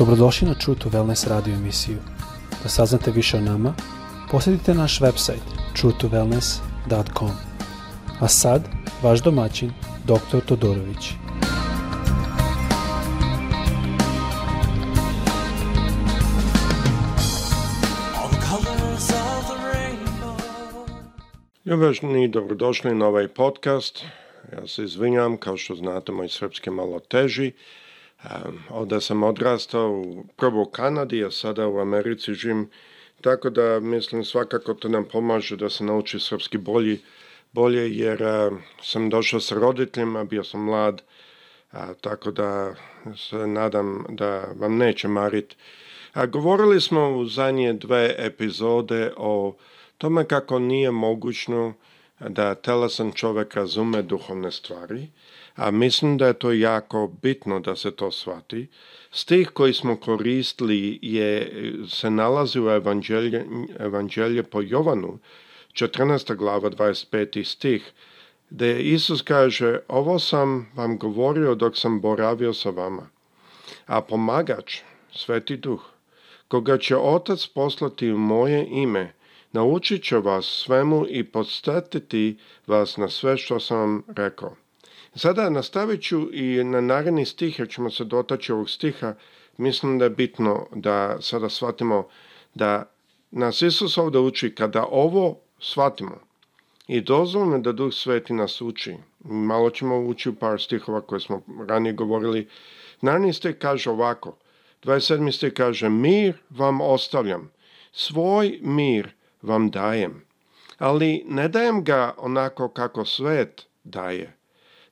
Dobrodošli na True to Wellness radio emisiju. Da saznate više o nama, posjetite naš website truetowellness.com. A sad, vaš domaćin, dr. Todorović. Ljubažni, dobrodošli na ovaj podcast. Ja se izvinjam, kao što znate, moj srpski malo teži. Ehm, onda sam odrastao prvo u Kanadi, a sada u Americi živim. Tako da mislim svakako to nam pomaže da se nauči srpski bolji, bolje jer a, ehm, sam došao sa roditeljima, bio sam mlad, a, tako da se nadam da vam neće mariti. A govorili smo u zadnje dve epizode o tome kako nije mogućno da telesan čovek razume duhovne stvari, a mislim da je to jako bitno da se to shvati. Stih koji smo koristili je, se nalazi u evanđelje, evanđelje po Jovanu, 14. glava 25. stih, gde Isus kaže, ovo sam vam govorio dok sam boravio sa vama, a pomagač, sveti duh, koga će otac poslati u moje ime, Naučit će vas svemu i podstetiti vas na sve što sam vam rekao. Sada nastavit ću i na naredni stih, jer ćemo se dotaći ovog stiha. Mislim da je bitno da sada shvatimo da nas Isus ovdje uči kada ovo shvatimo i dozvolimo da Duh Sveti nas uči. Malo ćemo ući u par stihova koje smo ranije govorili. Naredni stih kaže ovako, 27. stih kaže, mir vam ostavljam, svoj mir vam dajem. Ali ne dajem ga onako kako svet daje.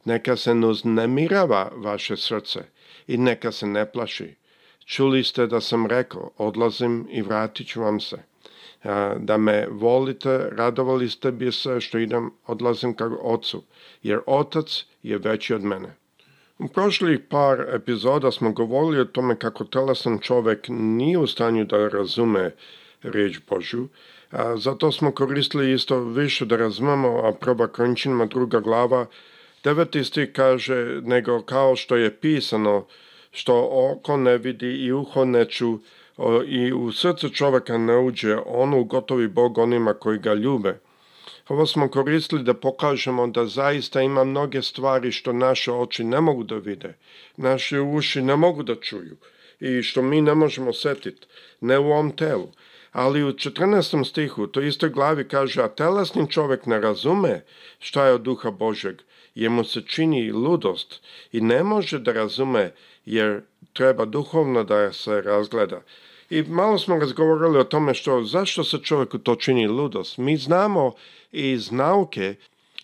Neka se ne uznemirava vaše srce i neka se ne plaši. Čuli ste da sam rekao, odlazim i vratit ću vam se. Da me volite, radovali ste bi se što idem, odlazim kao ocu, jer otac je veći od mene. U prošlih par epizoda smo govorili o tome kako telesan čovek nije u stanju da razume reč Božju, A, zato smo koristili isto više da razmamo, a proba Korinčinima druga glava 19. kaže, nego kao što je pisano, što oko ne vidi i uho ne ču, o, i u srce čoveka ne uđe, ono ugotovi Bog onima koji ga ljube. Ovo smo koristili da pokažemo da zaista ima mnoge stvari što naše oči ne mogu da vide, naše uši ne mogu da čuju i što mi ne možemo setiti, ne u ovom telu ali u 14. stihu to toj istoj glavi kaže, a telesni čovek ne razume šta je od duha Božeg, jer mu se čini ludost i ne može da razume, jer treba duhovno da se razgleda. I malo smo razgovorili o tome što zašto se čovjeku to čini ludost. Mi znamo iz nauke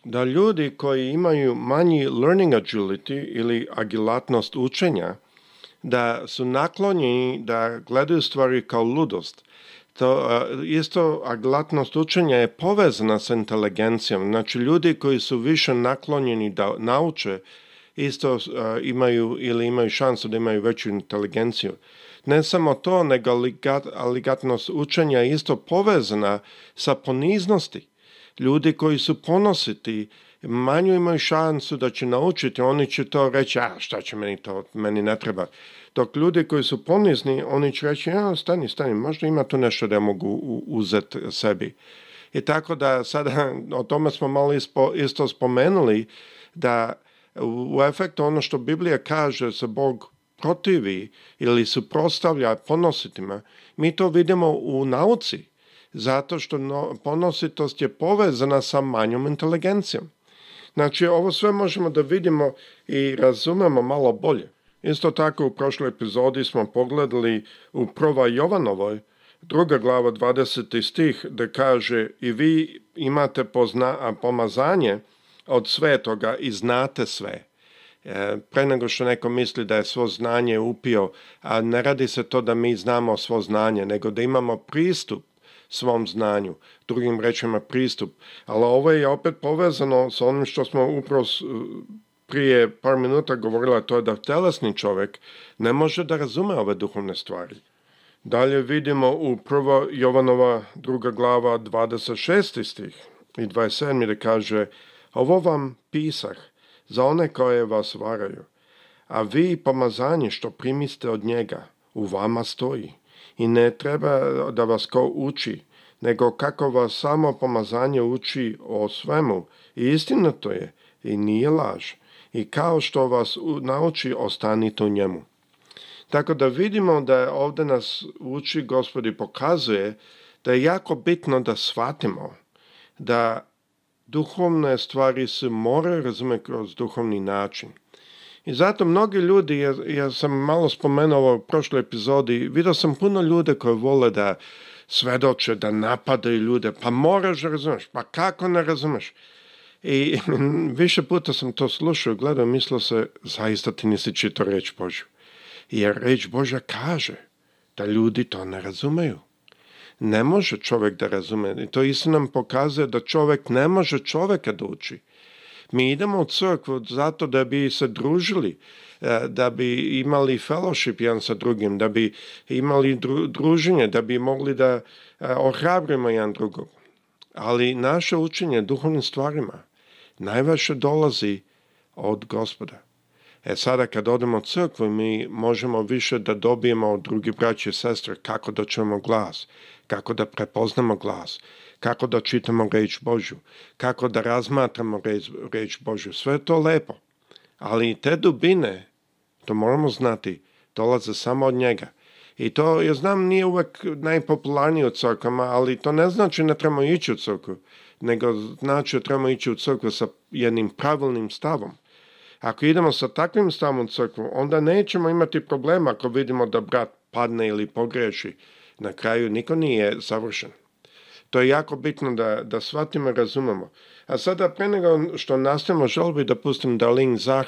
da ljudi koji imaju manji learning agility ili agilatnost učenja, da su naklonjeni da gledaju stvari kao ludost. To, isto, a glatnost učenja je povezana sa inteligencijom. Znači, ljudi koji su više naklonjeni da nauče, isto imaju ili imaju šansu da imaju veću inteligenciju. Ne samo to, nego aligatnost učenja je isto povezana sa poniznosti. Ljudi koji su ponositi, manju imaju šansu da će naučiti, oni će to reći, a šta će meni to, meni ne treba. Dok ljudi koji su ponizni, oni će reći, ja, stani, stani, možda ima tu nešto da mogu uzeti sebi. I tako da sada, o tome smo malo ispo, isto spomenuli, da u efektu ono što Biblija kaže se Bog protivi ili suprostavlja ponositima, mi to vidimo u nauci, zato što no, ponositost je povezana sa manjom inteligencijom. Znači, ovo sve možemo da vidimo i razumemo malo bolje. Isto tako u prošloj epizodi smo pogledali u Prova Jovanovoj, druga glava 20. stih, da kaže i vi imate pozna, pomazanje od svetoga i znate sve. E, pre nego što neko misli da je svo znanje upio, a ne radi se to da mi znamo svo znanje, nego da imamo pristup svom znanju, drugim rečima pristup. Ali ovo je opet povezano sa onim što smo upravo prije par minuta govorila to da telesni čovjek ne može da razume ove duhovne stvari. Dalje vidimo u prvo Jovanova druga glava 26. stih i 27. da kaže Ovo vam pisah za one koje vas varaju, a vi pomazanje što primiste od njega u vama stoji i ne treba da vas ko uči, nego kako vas samo pomazanje uči o svemu i istina to je i nije laž i kao što vas nauči, ostanite u njemu. Tako da vidimo da je ovde nas uči, gospodi pokazuje, da je jako bitno da shvatimo da duhovne stvari se moraju razumjeti kroz duhovni način. I zato mnogi ljudi, ja, ja sam malo spomenuo u prošloj epizodi, vidio sam puno ljude koji vole da svedoče, da napadaju ljude, pa moraš da razumeš, pa kako ne razumeš? I više puta sam to slušao, gledao, mislio se, zaista ti nisi čito reč Božju. Jer reč Božja kaže da ljudi to ne razumeju. Ne može čovek da razume. I to isto nam pokazuje da čovek ne može čoveka da uči. Mi idemo u crkvu zato da bi se družili, e, da bi imali fellowship jedan sa drugim, da bi imali druženje, da bi mogli da e, ohrabrimo jedan drugog. Ali naše učenje duhovnim stvarima najvaše dolazi od gospoda. E sada kad odemo u crkvu mi možemo više da dobijemo od drugih braća i sestre kako da čujemo glas, kako da prepoznamo glas, kako da čitamo reč Božju, kako da razmatramo reč, reč Božju. Sve to lepo, ali te dubine, to moramo znati, dolaze samo od njega. I to, ja znam, nije uvek najpopularnije u crkvama, ali to ne znači ne trebamo ići u crkvu nego znači da trebamo ići u crkvu sa jednim pravilnim stavom. Ako idemo sa takvim stavom u crkvom, onda nećemo imati problema ako vidimo da brat padne ili pogreši. Na kraju niko nije savršen. To je jako bitno da, da shvatimo i razumemo. A sada pre nego što nastavimo žalbi da pustim da Lin Zah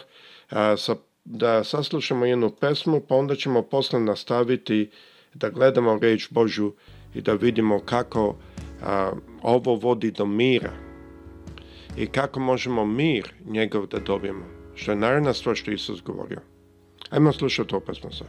a, sa, da saslušamo jednu pesmu pa onda ćemo posle nastaviti da gledamo reč Božu i da vidimo kako a, ovo vodi do mira. I kako možemo mir njegov da dobijemo? Što je naravna stvar što Isus govorio. Ajmo slušati opasno sad.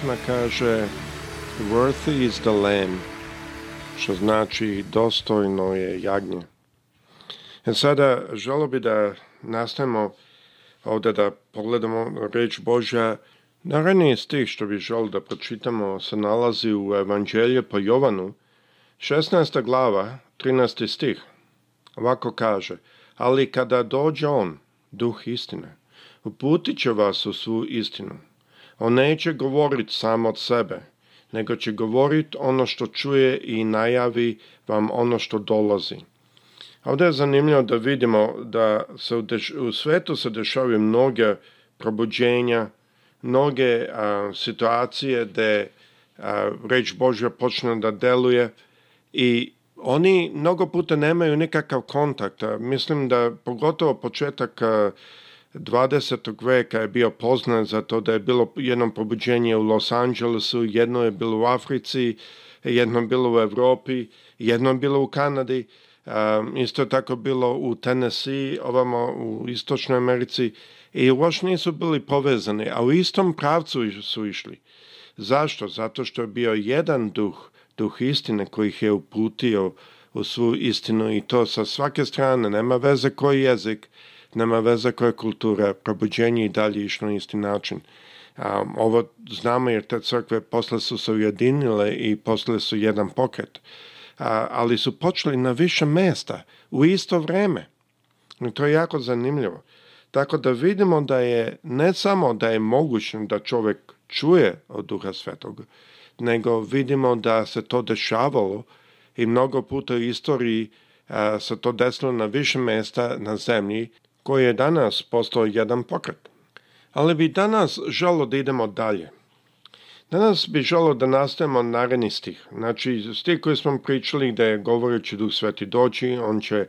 pesma kaže Worthy is the lamb, što znači dostojno je jagnje. E sada želo bi da nastavimo ovde da pogledamo reč Božja. Naredni stih što bi želo da pročitamo se nalazi u Evanđelju po Jovanu, 16. glava, 13. stih. Ovako kaže, ali kada dođe on, duh istine, uputit će vas u svu istinu On neće govoriti sam od sebe, nego će govoriti ono što čuje i najavi vam ono što dolazi. Ovde je zanimljivo da vidimo da se u, deš, u svetu se dešavaju mnoge probuđenja, mnoge a, situacije gde a, reč Božja počne da deluje i oni mnogo puta nemaju nikakav kontakt. Mislim da pogotovo početak a, 20. veka je bio poznan za to da je bilo jedno pobuđenje u Los Angelesu, jedno je bilo u Africi, jedno je bilo u Evropi, jedno je bilo u Kanadi, um, isto je tako bilo u Tennessee, ovamo u Istočnoj Americi i loš nisu bili povezani, a u istom pravcu su išli. Zašto? Zato što je bio jedan duh, duh istine koji ih je uputio u svu istinu i to sa svake strane, nema veze koji jezik, nema veze koja je kultura, probuđenje i dalje išlo na isti način. Um, ovo znamo jer te crkve posle su se ujedinile i posle su jedan poket, a, ali su počeli na više mesta u isto vreme. I to je jako zanimljivo. Tako da vidimo da je ne samo da je moguće da čovek čuje od Duha Svetog, nego vidimo da se to dešavalo i mnogo puta u istoriji a, se to desilo na više mesta na zemlji koji je danas postao jedan pokret. Ali bi danas želo da idemo dalje. Danas bi želo da nastavimo naredni stih. Znači, stih koji smo pričali da je govoreći Duh Sveti doći, on će,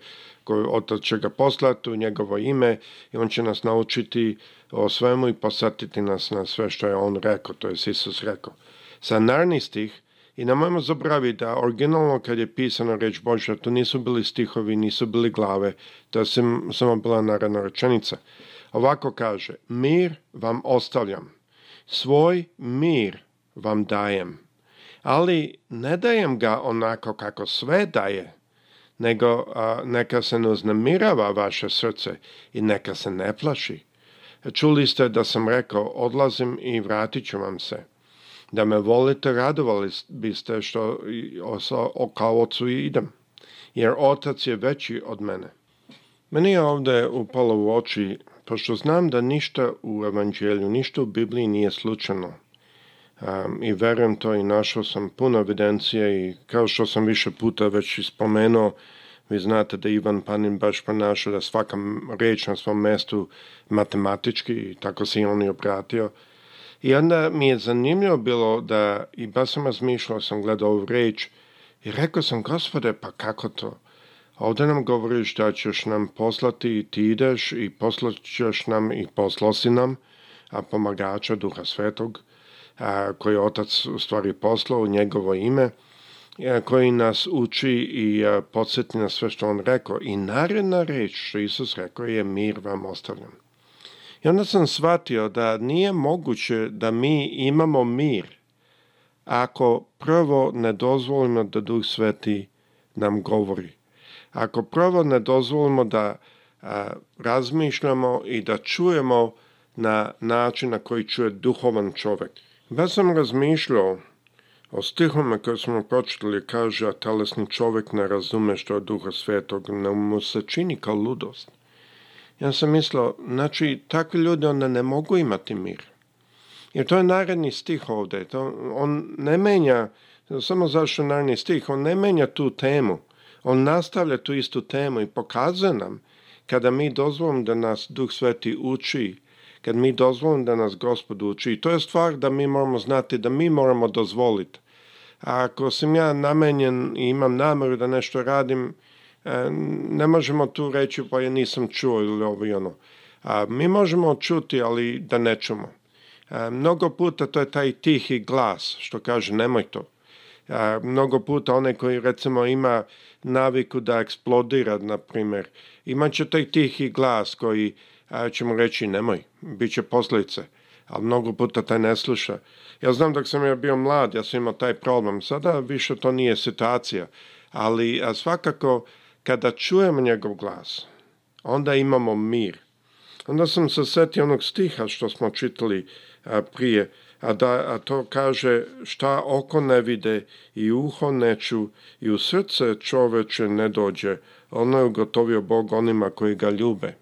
otac će ga poslati u njegovo ime i on će nas naučiti o svemu i posjetiti nas na sve što je on rekao, to je Isus rekao. Sa naredni stih, I nemojmo zaboraviti da originalno kad je pisana reč Božja, to nisu bili stihovi, nisu bili glave, to je samo bila naravna rečenica. Ovako kaže, mir vam ostavljam, svoj mir vam dajem, ali ne dajem ga onako kako sve daje, nego a, neka se ne uznamirava vaše srce i neka se ne plaši. Čuli ste da sam rekao, odlazim i vratit vam se. Da me volite, radovali biste što kao ocu idem, jer otac je veći od mene. Meni je ovde upalo u oči, pošto znam da ništa u evanđelju, ništa u Bibliji nije slučajno. Um, I verujem to i našao sam puno evidencije i kao što sam više puta već spomenuo, vi znate da Ivan Panin baš pronašao da svaka reč na svom mestu matematički i tako se i on i obratio. I onda mi je zanimljivo bilo da, i baš sam razmišljao, sam gledao ovu reč i rekao sam, gospode, pa kako to? Ovde nam govoriš da ćeš nam poslati i ti ideš i poslaćeš nam i poslosi nam, a pomagača Duha Svetog, a, koji je otac u stvari poslao u njegovo ime, a, koji nas uči i a, podsjeti na sve što on rekao. I naredna reč što Isus rekao je mir vam ostavljam. I onda sam shvatio da nije moguće da mi imamo mir ako prvo ne dozvolimo da Duh Sveti nam govori. Ako prvo ne dozvolimo da a, razmišljamo i da čujemo na način na koji čuje duhovan čovjek. Ja sam razmišljao o stihome koje smo pročitali, kaže, a telesni čovjek ne razume što je duha svetog, ne mu se čini kao ludost. Ja sam mislio, znači, takvi ljudi onda ne mogu imati mir. Jer to je naredni stih ovde. To, on ne menja, samo zašto naredni stih, on ne menja tu temu. On nastavlja tu istu temu i pokazuje nam kada mi dozvolimo da nas Duh Sveti uči, kad mi dozvolimo da nas Gospod uči. I to je stvar da mi moramo znati, da mi moramo dozvoliti. A ako sam ja namenjen i imam nameru da nešto radim, E, ne možemo tu reći pa ja nisam čuo ili ovo i ono. A, mi možemo čuti, ali da ne čumo. E, mnogo puta to je taj tihi glas što kaže nemoj to. E, mnogo puta onaj koji recimo ima naviku da eksplodira, na primjer, imaće taj tihi glas koji će mu reći nemoj, bit će posljedice ali mnogo puta taj ne sluša. Ja znam dok sam ja bio mlad, ja sam imao taj problem. Sada više to nije situacija, ali svakako Kada čujem njegov glas, onda imamo mir. Onda sam se setio onog stiha što smo čitali prije, a, da, a to kaže šta oko ne vide i uho ne ču i u srce čoveče ne dođe, ono je ugotovio Bog onima koji ga ljube.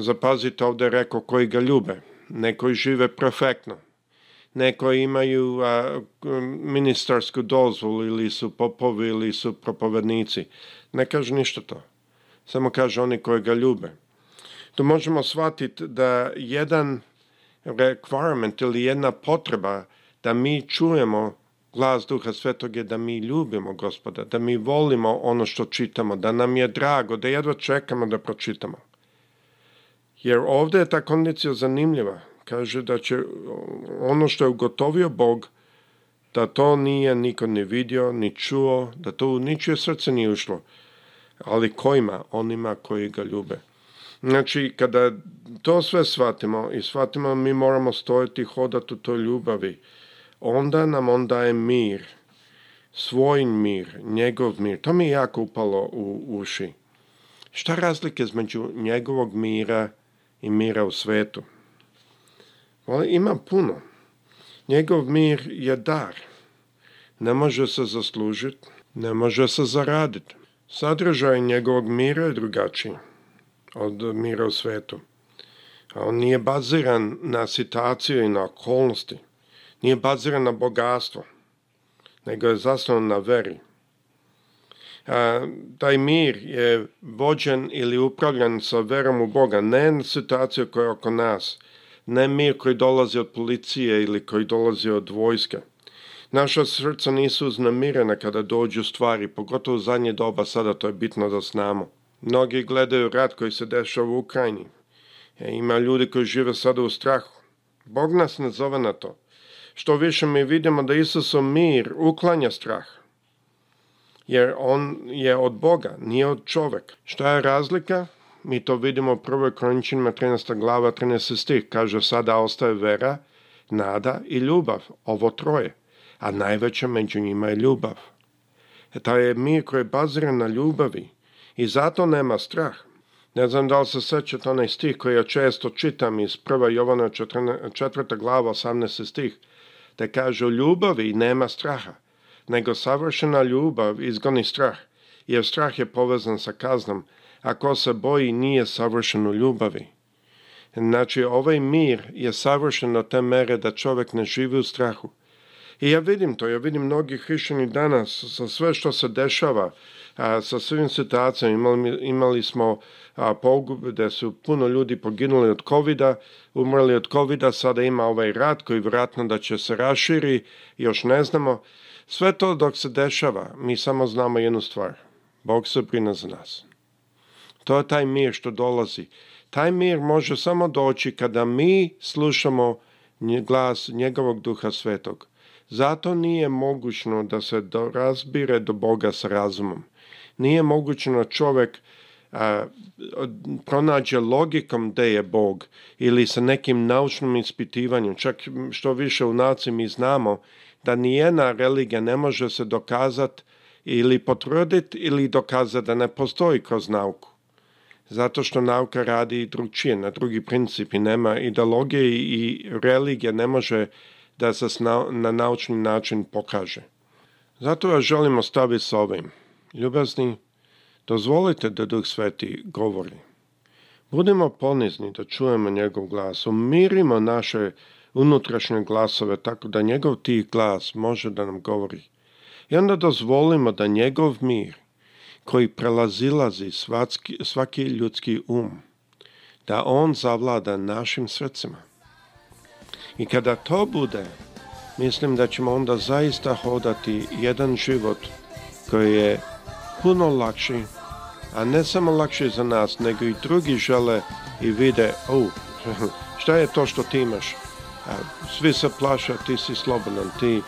zapazite ovde rekao koji ga ljube, ne koji žive perfektno, neko imaju a, ministarsku dozvolu ili su popovi ili su propovednici. Ne kaže ništa to. Samo kaže oni koji ga ljube. Tu možemo shvatiti da jedan requirement ili jedna potreba da mi čujemo glas Duha Svetog je da mi ljubimo gospoda, da mi volimo ono što čitamo, da nam je drago, da jedva čekamo da pročitamo. Jer ovde je ta kondicija zanimljiva. Kaže da će ono što je ugotovio Bog, da to nije niko ni vidio, ni čuo, da to u ničije srce nije ušlo. Ali kojima? Onima koji ga ljube. Znači, kada to sve shvatimo i shvatimo mi moramo stojiti i hodati u toj ljubavi, onda nam on daje mir, svoj mir, njegov mir. To mi je jako upalo u uši. Šta razlike između njegovog mira i mira u svetu? Ali ima puno. Njegov mir je dar. Ne može se zaslužiti, ne može se zaraditi. Sadržaj njegovog mira je drugačiji od mira u svetu. A on nije baziran na situaciju i na okolnosti. Nije baziran na bogatstvo, nego je zasnovan na veri. A, taj mir je vođen ili upravljan sa verom u Boga, ne na situaciju koja je oko nas, ne mir koji dolazi od policije ili koji dolazi od vojske. Naša srca nisu uznamirena kada dođu stvari, pogotovo u zadnje doba sada to je bitno da znamo. Mnogi gledaju rat koji se dešava u Ukrajini. E, ima ljudi koji žive sada u strahu. Bog nas ne zove na to. Što više mi vidimo da Isusom mir uklanja strah. Jer on je od Boga, nije od čoveka. Šta je razlika? Mi to vidimo u prvoj Korinčinima 13. glava 13. stih. Kaže, sada ostaje vera, nada i ljubav. Ovo troje. A najveća među njima je ljubav. E, taj je mir koji je baziran na ljubavi. I zato nema strah. Ne znam da li se sećate onaj stih koji ja često čitam iz 1. Jovana 4. glava 18. stih, te kaže u ljubavi nema straha, nego savršena ljubav izgoni strah, jer strah je povezan sa kaznom, a ko se boji nije savršen u ljubavi. Znači, ovaj mir je savršen na te mere da čovek ne živi u strahu. I ja vidim to, ja vidim mnogi hrišćani danas sa sve što se dešava, a, sa svim situacijama. Imali, imali smo a, pogube gdje su puno ljudi poginuli od covid umrli od covid sada ima ovaj rat koji vratno da će se raširi, još ne znamo. Sve to dok se dešava, mi samo znamo jednu stvar. Bog se brine za nas. To je taj mir što dolazi. Taj mir može samo doći kada mi slušamo glas njegovog duha svetog. Zato nije mogućno da se do, razbire do Boga s razumom. Nije mogućno da čovek a, pronađe logikom gde je Bog ili sa nekim naučnim ispitivanjem. Čak što više u nauci mi znamo da nijena religija ne može se dokazati ili potvrditi ili dokazati da ne postoji kroz nauku zato što nauka radi drugčije, na drugi princip i nema ideologije i religija ne može da se na naučni način pokaže. Zato ja želim ostaviti sa ovim. Ljubazni, dozvolite da Duh Sveti govori. Budimo ponizni da čujemo njegov glas, umirimo naše unutrašnje glasove tako da njegov tih glas može da nam govori. I onda dozvolimo da njegov mir – koji prelazilazi svatski, svaki ljudski um, da on zavlada našim srcima. I kada to bude, mislim da ćemo onda zaista hodati jedan život koji je puno lakši, a ne samo lakši za nas, nego i drugi žele i vide, o, šta je to što ti imaš? Svi se plaša, ti si slobodan, ti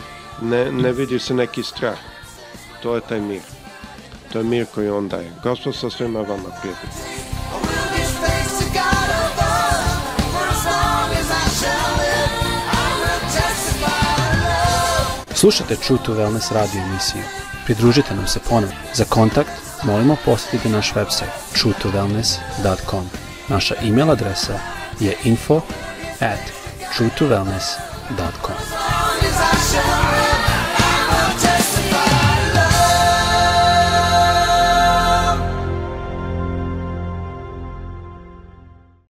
ne, ne vidi se neki strah. To je taj mir. To je mir koji on daje. Gospod sa svima vama prijatelji. Slušate True to Wellness radio emisiju. Pridružite nam se ponovno. Za kontakt molimo posjetite naš website truetowellness.com. Naša e-mail adresa je info at truetowellness.com.